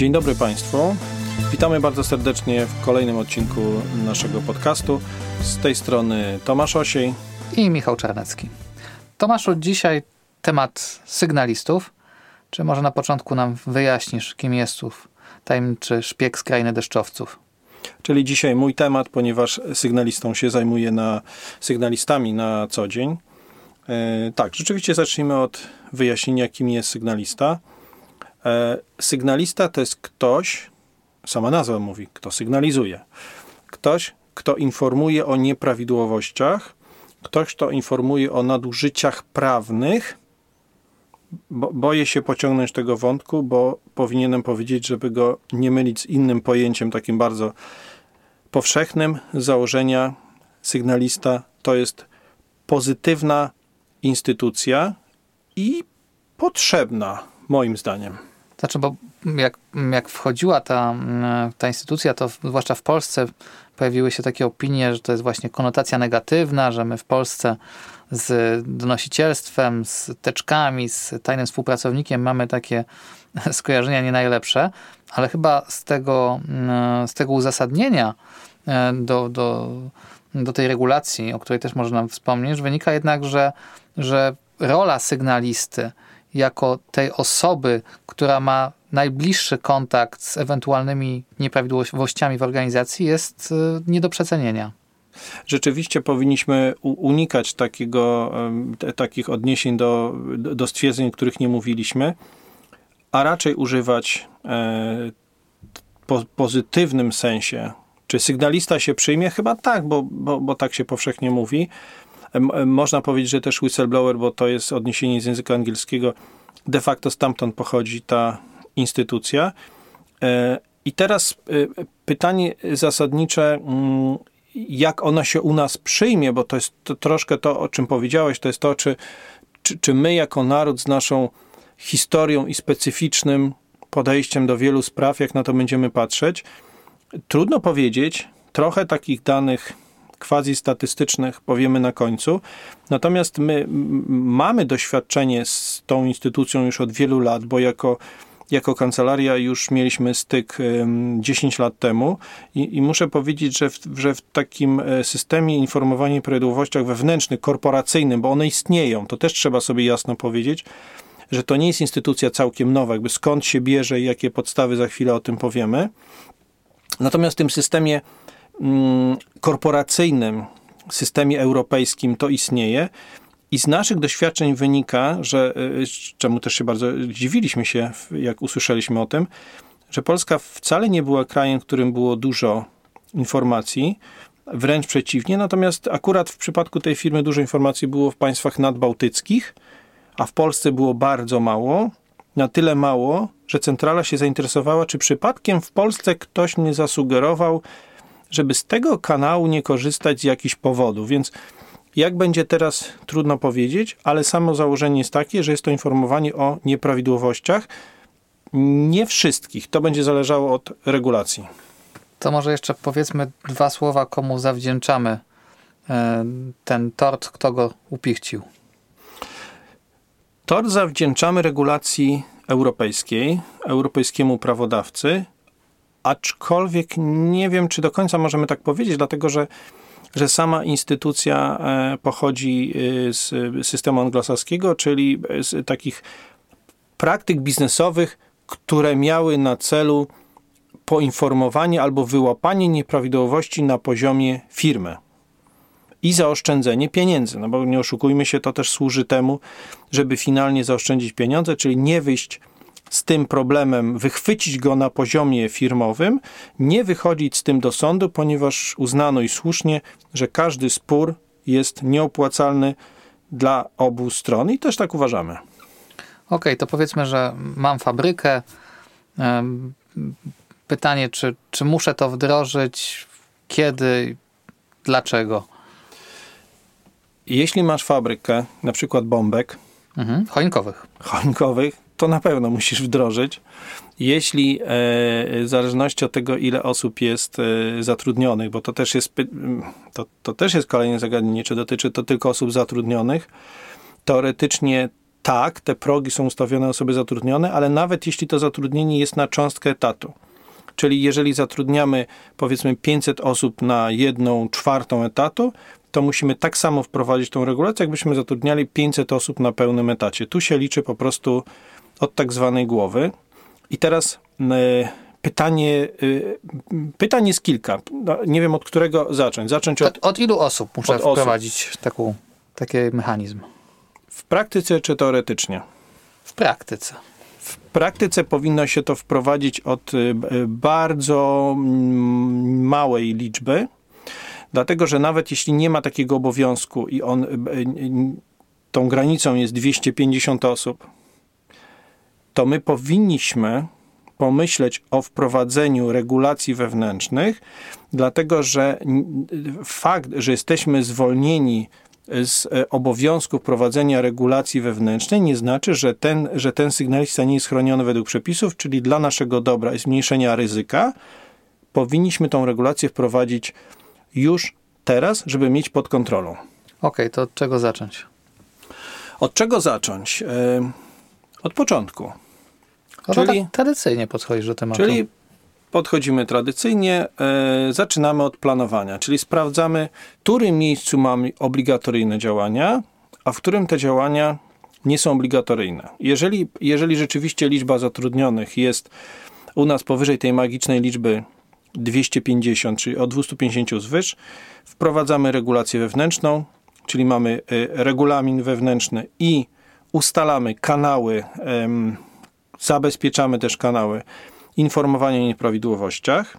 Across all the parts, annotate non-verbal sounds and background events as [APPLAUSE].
Dzień dobry Państwu. Witamy bardzo serdecznie w kolejnym odcinku naszego podcastu. Z tej strony Tomasz Osiej i Michał Czarnecki. Tomaszu, dzisiaj temat sygnalistów. Czy może na początku nam wyjaśnisz, kim jest ów tajemniczy szpieg z krainy deszczowców? Czyli dzisiaj mój temat, ponieważ sygnalistą się zajmuję na sygnalistami na co dzień. E, tak, rzeczywiście zacznijmy od wyjaśnienia, kim jest sygnalista. E, sygnalista to jest ktoś, sama nazwa mówi, kto sygnalizuje. Ktoś, kto informuje o nieprawidłowościach, ktoś, kto informuje o nadużyciach prawnych. Bo, boję się pociągnąć tego wątku, bo powinienem powiedzieć, żeby go nie mylić z innym pojęciem, takim bardzo powszechnym założenia sygnalista to jest pozytywna instytucja i potrzebna, moim zdaniem. Znaczy, bo jak, jak wchodziła ta, ta instytucja, to zwłaszcza w Polsce pojawiły się takie opinie, że to jest właśnie konotacja negatywna, że my w Polsce z donosicielstwem, z teczkami, z tajnym współpracownikiem mamy takie [LAUGHS] skojarzenia nie najlepsze, ale chyba z tego, z tego uzasadnienia e, do, do, do tej regulacji, o której też można wspomnieć, wynika jednak, że, że rola sygnalisty jako tej osoby, która ma najbliższy kontakt z ewentualnymi nieprawidłowościami w organizacji jest y, nie do przecenienia. Rzeczywiście powinniśmy unikać takiego, takich odniesień do, do stwierdzeń, których nie mówiliśmy, a raczej używać e, po pozytywnym sensie. Czy sygnalista się przyjmie? Chyba tak, bo, bo, bo tak się powszechnie mówi. Można powiedzieć, że też whistleblower, bo to jest odniesienie z języka angielskiego, de facto stamtąd pochodzi ta instytucja. E, I teraz e, pytanie zasadnicze, mm, jak ona się u nas przyjmie, bo to jest to troszkę to, o czym powiedziałeś, to jest to, czy, czy, czy my jako naród z naszą historią i specyficznym podejściem do wielu spraw, jak na to będziemy patrzeć. Trudno powiedzieć, trochę takich danych quasi statystycznych powiemy na końcu. Natomiast my mamy doświadczenie z tą instytucją już od wielu lat, bo jako jako kancelaria już mieliśmy styk 10 lat temu i, i muszę powiedzieć, że w, że w, takim e, systemie informowania o prawidłowościach wewnętrznych, korporacyjnym, bo one istnieją, to też trzeba sobie jasno powiedzieć, że to nie jest instytucja całkiem nowa, jakby skąd się bierze i jakie podstawy, za chwilę o tym powiemy. Natomiast w tym systemie korporacyjnym, systemie europejskim to istnieje i z naszych doświadczeń wynika, że y, czemu też się bardzo dziwiliśmy się, jak usłyszeliśmy o tym, że Polska wcale nie była krajem, w którym było dużo informacji, wręcz przeciwnie. Natomiast akurat w przypadku tej firmy dużo informacji było w państwach nadbałtyckich, a w Polsce było bardzo mało. Na tyle mało, że centrala się zainteresowała, czy przypadkiem w Polsce ktoś nie zasugerował, żeby z tego kanału nie korzystać z jakichś powodów. Więc jak będzie teraz, trudno powiedzieć, ale samo założenie jest takie, że jest to informowanie o nieprawidłowościach. Nie wszystkich. To będzie zależało od regulacji. To może jeszcze powiedzmy dwa słowa, komu zawdzięczamy e, ten tort, kto go upichcił. Tort zawdzięczamy regulacji europejskiej, europejskiemu prawodawcy, aczkolwiek nie wiem, czy do końca możemy tak powiedzieć, dlatego że że sama instytucja e, pochodzi e, z systemu anglosaskiego, czyli z takich praktyk biznesowych, które miały na celu poinformowanie albo wyłapanie nieprawidłowości na poziomie firmy i zaoszczędzenie pieniędzy. No bo nie oszukujmy się, to też służy temu, żeby finalnie zaoszczędzić pieniądze, czyli nie wyjść z tym problemem, wychwycić go na poziomie firmowym, nie wychodzić z tym do sądu, ponieważ uznano i słusznie, że każdy spór jest nieopłacalny dla obu stron i też tak uważamy. Okej, okay, to powiedzmy, że mam fabrykę. Pytanie, czy, czy muszę to wdrożyć, kiedy, dlaczego? Jeśli masz fabrykę, na przykład bombek, mhm, choinkowych, choinkowych, to na pewno musisz wdrożyć. Jeśli e, w zależności od tego, ile osób jest e, zatrudnionych, bo to też jest, to, to też jest kolejne zagadnienie, czy dotyczy to tylko osób zatrudnionych, teoretycznie tak, te progi są ustawione osoby zatrudnione, ale nawet jeśli to zatrudnienie jest na cząstkę etatu, czyli jeżeli zatrudniamy powiedzmy 500 osób na jedną czwartą etatu, to musimy tak samo wprowadzić tą regulację, jakbyśmy zatrudniali 500 osób na pełnym etacie. Tu się liczy po prostu od tak zwanej głowy. I teraz y, pytanie, y, pytań jest kilka. No, nie wiem od którego zacząć. Zacząć od, od, od ilu osób muszę wprowadzić osób. Taką, taki mechanizm? W praktyce czy teoretycznie? W praktyce. W praktyce powinno się to wprowadzić od y, bardzo małej liczby, dlatego że nawet jeśli nie ma takiego obowiązku i on, tą granicą jest 250 osób, to my powinniśmy pomyśleć o wprowadzeniu regulacji wewnętrznych, dlatego że fakt, że jesteśmy zwolnieni z e, obowiązku prowadzenia regulacji wewnętrznej nie znaczy, że ten, że ten sygnalista nie jest chroniony według przepisów, czyli dla naszego dobra i zmniejszenia ryzyka powinniśmy tą regulację wprowadzić już teraz, żeby mieć pod kontrolą. Okej, okay, to od czego zacząć? Od czego zacząć? E, od początku. No czyli tak tradycyjnie podchodzisz do tematu. Czyli podchodzimy tradycyjnie, e, zaczynamy od planowania, czyli sprawdzamy, w którym miejscu mamy obligatoryjne działania, a w którym te działania nie są obligatoryjne. Jeżeli, jeżeli rzeczywiście liczba zatrudnionych jest u nas powyżej tej magicznej liczby 250, czyli od 250 zwyż, wprowadzamy regulację wewnętrzną, czyli mamy e, regulamin wewnętrzny i ustalamy kanały, zabezpieczamy też kanały informowania o nieprawidłowościach.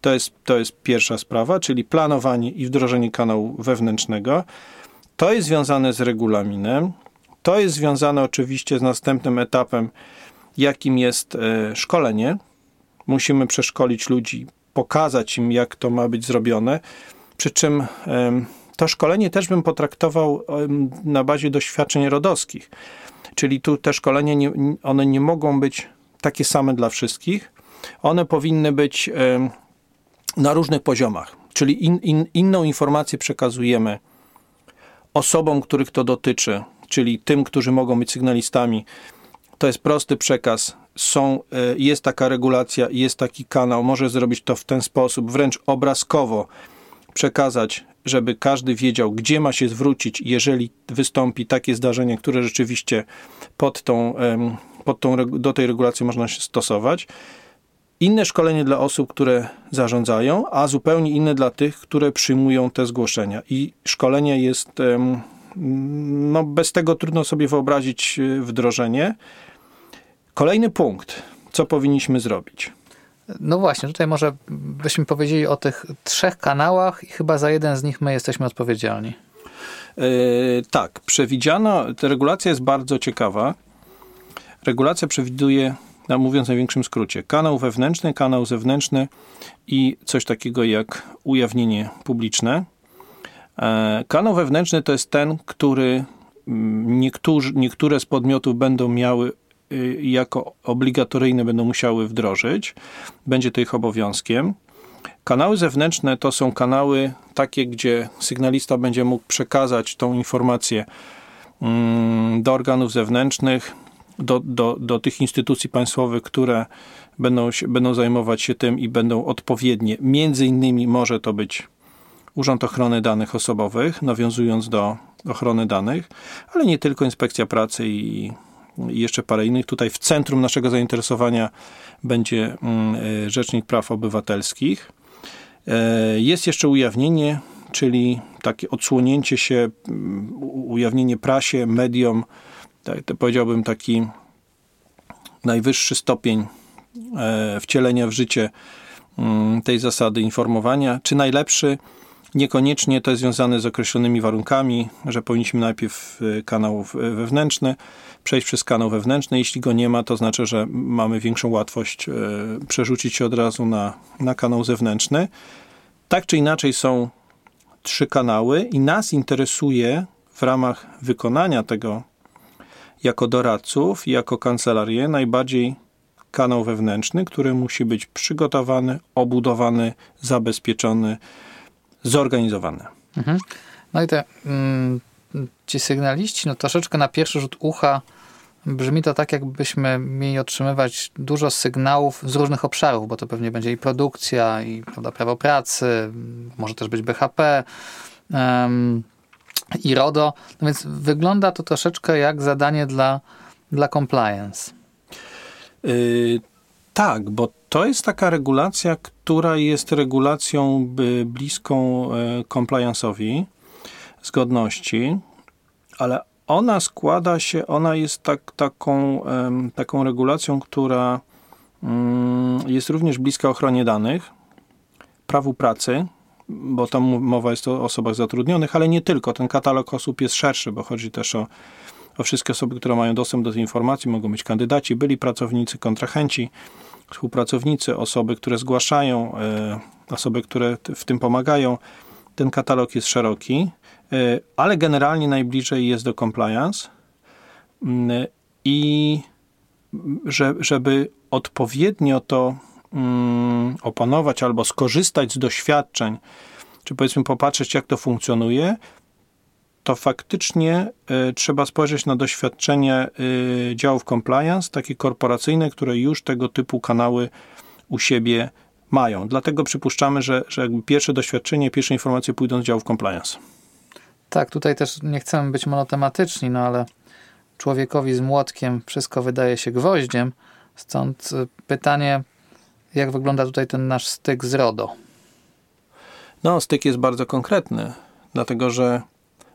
To jest, to jest pierwsza sprawa, czyli planowanie i wdrożenie kanału wewnętrznego. To jest związane z regulaminem. To jest związane oczywiście z następnym etapem, jakim jest e, szkolenie. Musimy przeszkolić ludzi, pokazać im, jak to ma być zrobione. Przy czym to szkolenie też bym potraktował na bazie doświadczeń rodowskich. Czyli tu te szkolenia, nie, one nie mogą być takie same dla wszystkich. One powinny być na różnych poziomach. Czyli in, in, inną informację przekazujemy osobom, których to dotyczy, czyli tym, którzy mogą być sygnalistami. To jest prosty przekaz. Są, e, jest taka regulacja, jest taki kanał, może zrobić to w ten sposób, wręcz obrazkowo przekazać żeby każdy wiedział, gdzie ma się zwrócić, jeżeli wystąpi takie zdarzenie, które rzeczywiście pod tą, pod tą, do tej regulacji można się stosować. Inne szkolenie dla osób, które zarządzają, a zupełnie inne dla tych, które przyjmują te zgłoszenia. I szkolenie jest, no bez tego trudno sobie wyobrazić e, wdrożenie. Kolejny punkt, co powinniśmy zrobić? No właśnie, tutaj może byśmy powiedzieli o tych trzech kanałach i chyba za jeden z nich my jesteśmy odpowiedzialni. Yy, tak, przewidziano, regulacja jest bardzo ciekawa. Regulacja przewiduje, no mówiąc w największym skrócie, kanał wewnętrzny, kanał zewnętrzny i coś takiego jak ujawnienie publiczne. E, kanał wewnętrzny to jest ten, który mm, niektórzy, niektóre z podmiotów będą miały jako obligatoryjne będą musiały wdrożyć. Będzie to ich obowiązkiem. Kanały zewnętrzne to są kanały takie, gdzie sygnalista będzie mógł przekazać tą informację mm, do organów zewnętrznych, do, do, do tych instytucji państwowych, które będą, się, będą zajmować się tym i będą odpowiednie. Między innymi może to być Urząd Ochrony Danych Osobowych, nawiązując do ochrony danych, ale nie tylko Inspekcja Pracy i i jeszcze parę innych. Tutaj w centrum naszego zainteresowania będzie mm, e, Rzecznik Praw Obywatelskich. E, jest jeszcze ujawnienie, czyli takie odsłonięcie się, mm, ujawnienie prasie, mediom, tak, powiedziałbym taki najwyższy stopień e, wcielenia w życie mm, tej zasady informowania, czy najlepszy, Niekoniecznie to jest związane z określonymi warunkami, że powinniśmy najpierw kanał wewnętrzny, przejść przez kanał wewnętrzny. Jeśli go nie ma, to znaczy, że mamy większą łatwość e, przerzucić się od razu na, na kanał zewnętrzny. Tak czy inaczej są trzy kanały i nas interesuje w ramach wykonania tego jako doradców jako kancelarię najbardziej kanał wewnętrzny, który musi być przygotowany, obudowany, zabezpieczony, zorganizowany. Mhm. No i te mm, ci sygnaliści, no troszeczkę na pierwszy rzut ucha brzmi to tak, jakbyśmy mieli otrzymywać dużo sygnałów z różnych obszarów, bo to pewnie będzie i produkcja, i prawda, prawo pracy, może też być BHP um, i RODO. No więc wygląda to troszeczkę jak zadanie dla, dla compliance. Yy, tak, bo to jest taka regulacja, która jest regulacją bliską e, compliance'owi, zgodności, ale ona składa się, ona jest tak, taką, taką regulacją, która mm, jest również bliska ochronie danych, prawu pracy, bo tam mowa jest o osobach zatrudnionych, ale nie tylko. Ten katalog osób jest szerszy, bo chodzi też o, o wszystkie osoby, które mają dostęp do tej informacji. Mogą być kandydaci, byli pracownicy, kontrahenci, współpracownicy, osoby, które zgłaszają, e, osoby, które w tym pomagają. Ten katalog jest szeroki, e, ale generalnie najbliżej jest do compliance mm, i żeby odpowiednio to mm, opanować albo skorzystać z doświadczeń, czy powiedzmy popatrzeć, jak to funkcjonuje, to faktycznie y, trzeba spojrzeć na doświadczenie y, działów compliance, takie korporacyjne, które już tego typu kanały u siebie mają. Dlatego przypuszczamy, że, że jakby pierwsze doświadczenie, pierwsze informacje pójdą z działów compliance. Tak, tutaj też nie chcemy być monotematyczni, no ale człowiekowi z młotkiem wszystko wydaje się gwoździem. Stąd y, pytanie, jak wygląda tutaj ten nasz styk z RODO? No, styk jest bardzo konkretny, dlatego że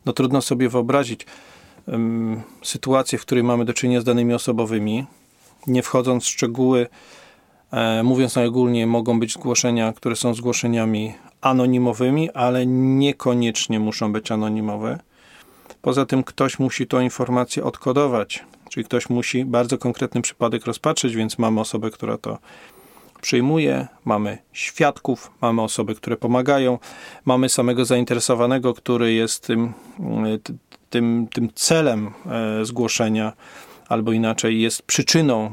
no trudno sobie wyobrazić um, sytuację, w której mamy do czynienia z danymi osobowymi, nie wchodząc w szczegóły, e, mówiąc najogólnie, mogą być zgłoszenia, które są zgłoszeniami anonimowymi, ale niekoniecznie muszą być anonimowe. Poza tym ktoś musi tą informację odkodować, czyli ktoś musi bardzo konkretny przypadek rozpatrzyć, więc mamy osobę, która to przyjmuje, mamy świadków, mamy osoby, które pomagają, mamy samego zainteresowanego, który jest tym, tym, tym celem e, zgłoszenia, albo inaczej jest przyczyną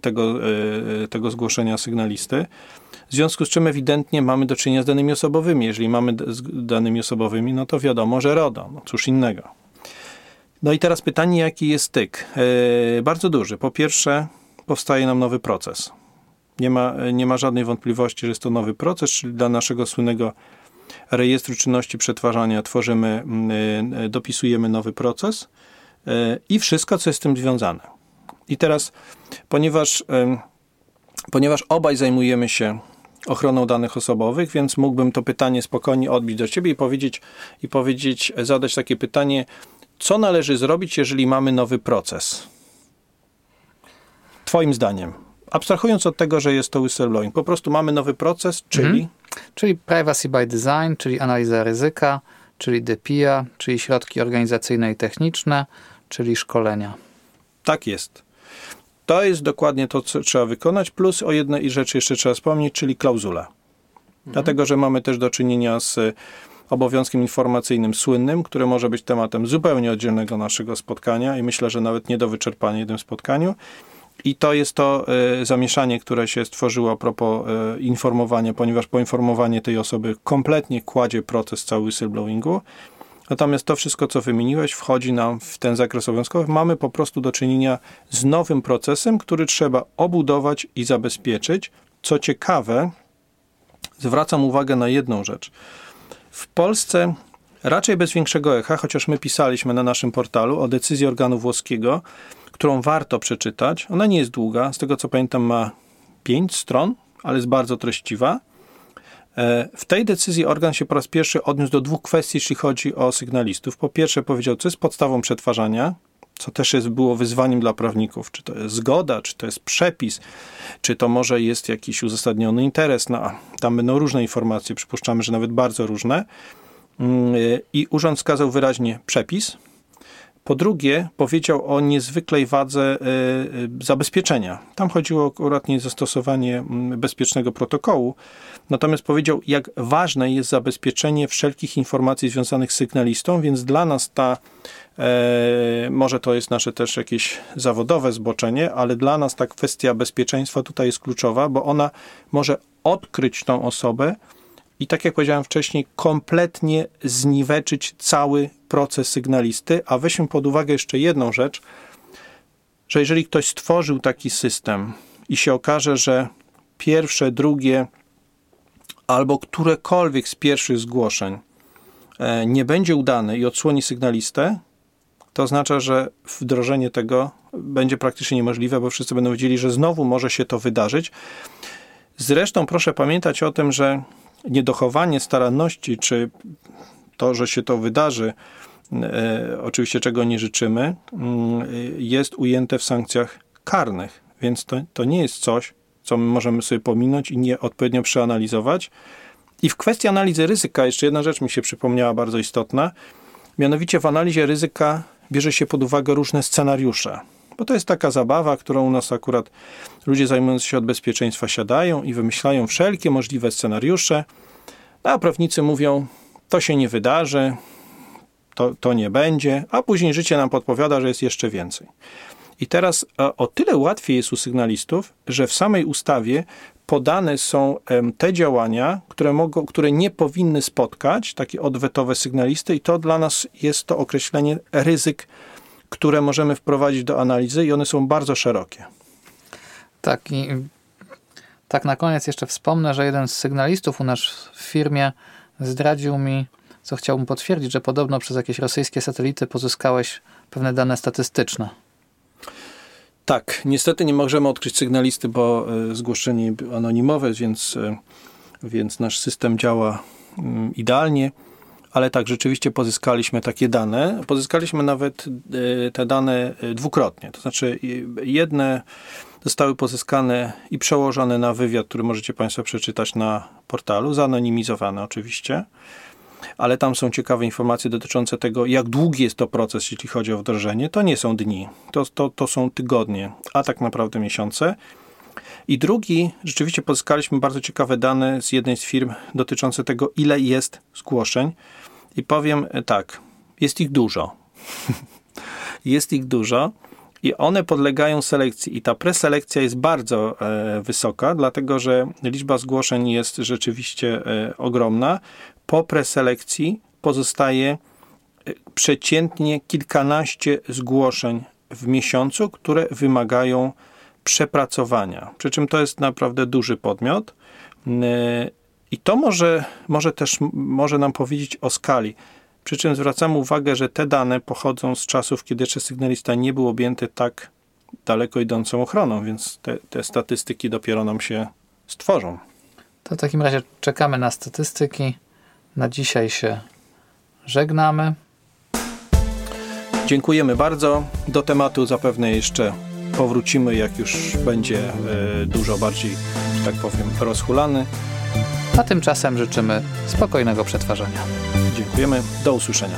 tego, e, tego zgłoszenia sygnalisty. W związku z czym ewidentnie mamy do czynienia z danymi osobowymi. Jeżeli mamy z danymi osobowymi, no to wiadomo, że RODO, no cóż innego. No i teraz pytanie, jaki jest styk? Yy, bardzo duży. Po pierwsze, powstaje nam nowy proces. Nie ma, nie ma żadnej wątpliwości, że jest to nowy proces, czyli dla naszego słynnego rejestru czynności przetwarzania tworzymy, mm, y, dopisujemy nowy proces y, i wszystko, co jest z tym związane. I teraz, ponieważ, ponieważ obaj zajmujemy się ochroną danych osobowych, więc mógłbym to pytanie spokojnie odbić do ciebie i powiedzieć, i powiedzieć, zadać takie pytanie, co należy zrobić, jeżeli mamy nowy proces? Twoim zdaniem abstrahując od tego, że jest to whistleblowing, po prostu mamy nowy proces, czyli... Mhm. Czyli privacy by design, czyli analiza ryzyka, czyli DPIA, czyli środki organizacyjne i techniczne, czyli szkolenia. Tak jest. To jest dokładnie to, co trzeba wykonać, plus o jednej rzeczy jeszcze trzeba wspomnieć, czyli klauzula. Mhm. Dlatego, że mamy też do czynienia z obowiązkiem informacyjnym słynnym, który może być tematem zupełnie oddzielnego naszego spotkania i myślę, że nawet nie do wyczerpania w jednym spotkaniu. I to jest to y, zamieszanie, które się stworzyło a propos y, informowania, ponieważ poinformowanie tej osoby kompletnie kładzie proces cały whistleblowingu. Natomiast to wszystko, co wymieniłeś, wchodzi nam w ten zakres obowiązkowy. Mamy po prostu do czynienia z nowym procesem, który trzeba obudować i zabezpieczyć. Co ciekawe, zwracam uwagę na jedną rzecz. W Polsce raczej bez większego echa, chociaż my pisaliśmy na naszym portalu o decyzji organu włoskiego, którą warto przeczytać. Ona nie jest długa, z tego co pamiętam ma 5 stron, ale jest bardzo treściwa. E, w tej decyzji organ się po raz pierwszy odniósł do dwóch kwestii, jeśli chodzi o sygnalistów. Po pierwsze powiedział, co jest podstawą przetwarzania, co też jest, było wyzwaniem dla prawników. Czy to jest zgoda, czy to jest przepis, czy to może jest jakiś uzasadniony interes. No, tam będą różne informacje, przypuszczamy, że nawet bardzo różne. Mm, e, I urząd wskazał wyraźnie przepis, po drugie, powiedział o niezwykłej wadze e, e, zabezpieczenia. Tam chodziło akurat nie zastosowanie mm, bezpiecznego protokołu, natomiast powiedział, jak ważne jest zabezpieczenie wszelkich informacji związanych z sygnalistą, więc dla nas ta, e, może to jest nasze też jakieś zawodowe zboczenie, ale dla nas ta kwestia bezpieczeństwa tutaj jest kluczowa, bo ona może odkryć tą osobę, i tak jak powiedziałem wcześniej, kompletnie zniweczyć cały proces sygnalisty, a weźmy pod uwagę jeszcze jedną rzecz. że jeżeli ktoś stworzył taki system i się okaże, że pierwsze, drugie albo którekolwiek z pierwszych zgłoszeń e, nie będzie udane i odsłoni sygnalistę, to oznacza, że wdrożenie tego będzie praktycznie niemożliwe, bo wszyscy będą wiedzieli, że znowu może się to wydarzyć. Zresztą proszę pamiętać o tym, że niedochowanie staranności, czy to, że się to wydarzy, e, oczywiście czego nie życzymy, mm, jest ujęte w sankcjach karnych. Więc to, to nie jest coś, co my możemy sobie pominąć i nie odpowiednio przeanalizować. I w kwestii analizy ryzyka, jeszcze jedna rzecz mi się przypomniała bardzo istotna. Mianowicie w analizie ryzyka bierze się pod uwagę różne scenariusze. Bo to jest taka zabawa, którą u nas akurat ludzie zajmujący się od bezpieczeństwa siadają i wymyślają wszelkie możliwe scenariusze. A prawnicy mówią, to się nie wydarzy, to, to nie będzie, a później życie nam podpowiada, że jest jeszcze więcej. I teraz o tyle łatwiej jest u sygnalistów, że w samej ustawie podane są te działania, które, mogą, które nie powinny spotkać takie odwetowe sygnalisty, i to dla nas jest to określenie ryzyk, które możemy wprowadzić do analizy, i one są bardzo szerokie. Tak, i tak na koniec jeszcze wspomnę, że jeden z sygnalistów u nas w firmie zdradził mi, co chciałbym potwierdzić, że podobno przez jakieś rosyjskie satelity pozyskałeś pewne dane statystyczne. Tak, niestety nie możemy odkryć sygnalisty, bo e, zgłoszenie anonimowe, więc, e, więc nasz system działa mm, idealnie. Ale tak, rzeczywiście pozyskaliśmy takie dane. Pozyskaliśmy nawet e, te dane dwukrotnie. To znaczy, jedne zostały pozyskane i przełożone na wywiad, który możecie Państwo przeczytać na portalu, zanonimizowane oczywiście ale tam są ciekawe informacje dotyczące tego, jak długi jest to proces, jeśli chodzi o wdrożenie. To nie są dni, to, to, to są tygodnie, a tak naprawdę miesiące. I drugi, rzeczywiście pozyskaliśmy bardzo ciekawe dane z jednej z firm dotyczące tego, ile jest zgłoszeń. I powiem tak, jest ich dużo. [LAUGHS] jest ich dużo i one podlegają selekcji. I ta preselekcja jest bardzo e, wysoka, dlatego że liczba zgłoszeń jest rzeczywiście e, ogromna po preselekcji pozostaje e, przeciętnie kilkanaście zgłoszeń w miesiącu, które wymagają przepracowania. Przy czym to jest naprawdę duży podmiot. I to może, może też może nam powiedzieć o skali. Przy czym zwracamy uwagę, że te dane pochodzą z czasów, kiedy jeszcze sygnalista nie był objęty tak daleko idącą ochroną, więc te, te statystyki dopiero nam się stworzą. To w takim razie czekamy na statystyki. Na dzisiaj się żegnamy. Dziękujemy bardzo. Do tematu zapewne jeszcze powrócimy, jak już będzie e, dużo bardziej, że tak powiem, rozhulany. A tymczasem życzymy spokojnego przetwarzania. Dziękujemy. Do usłyszenia.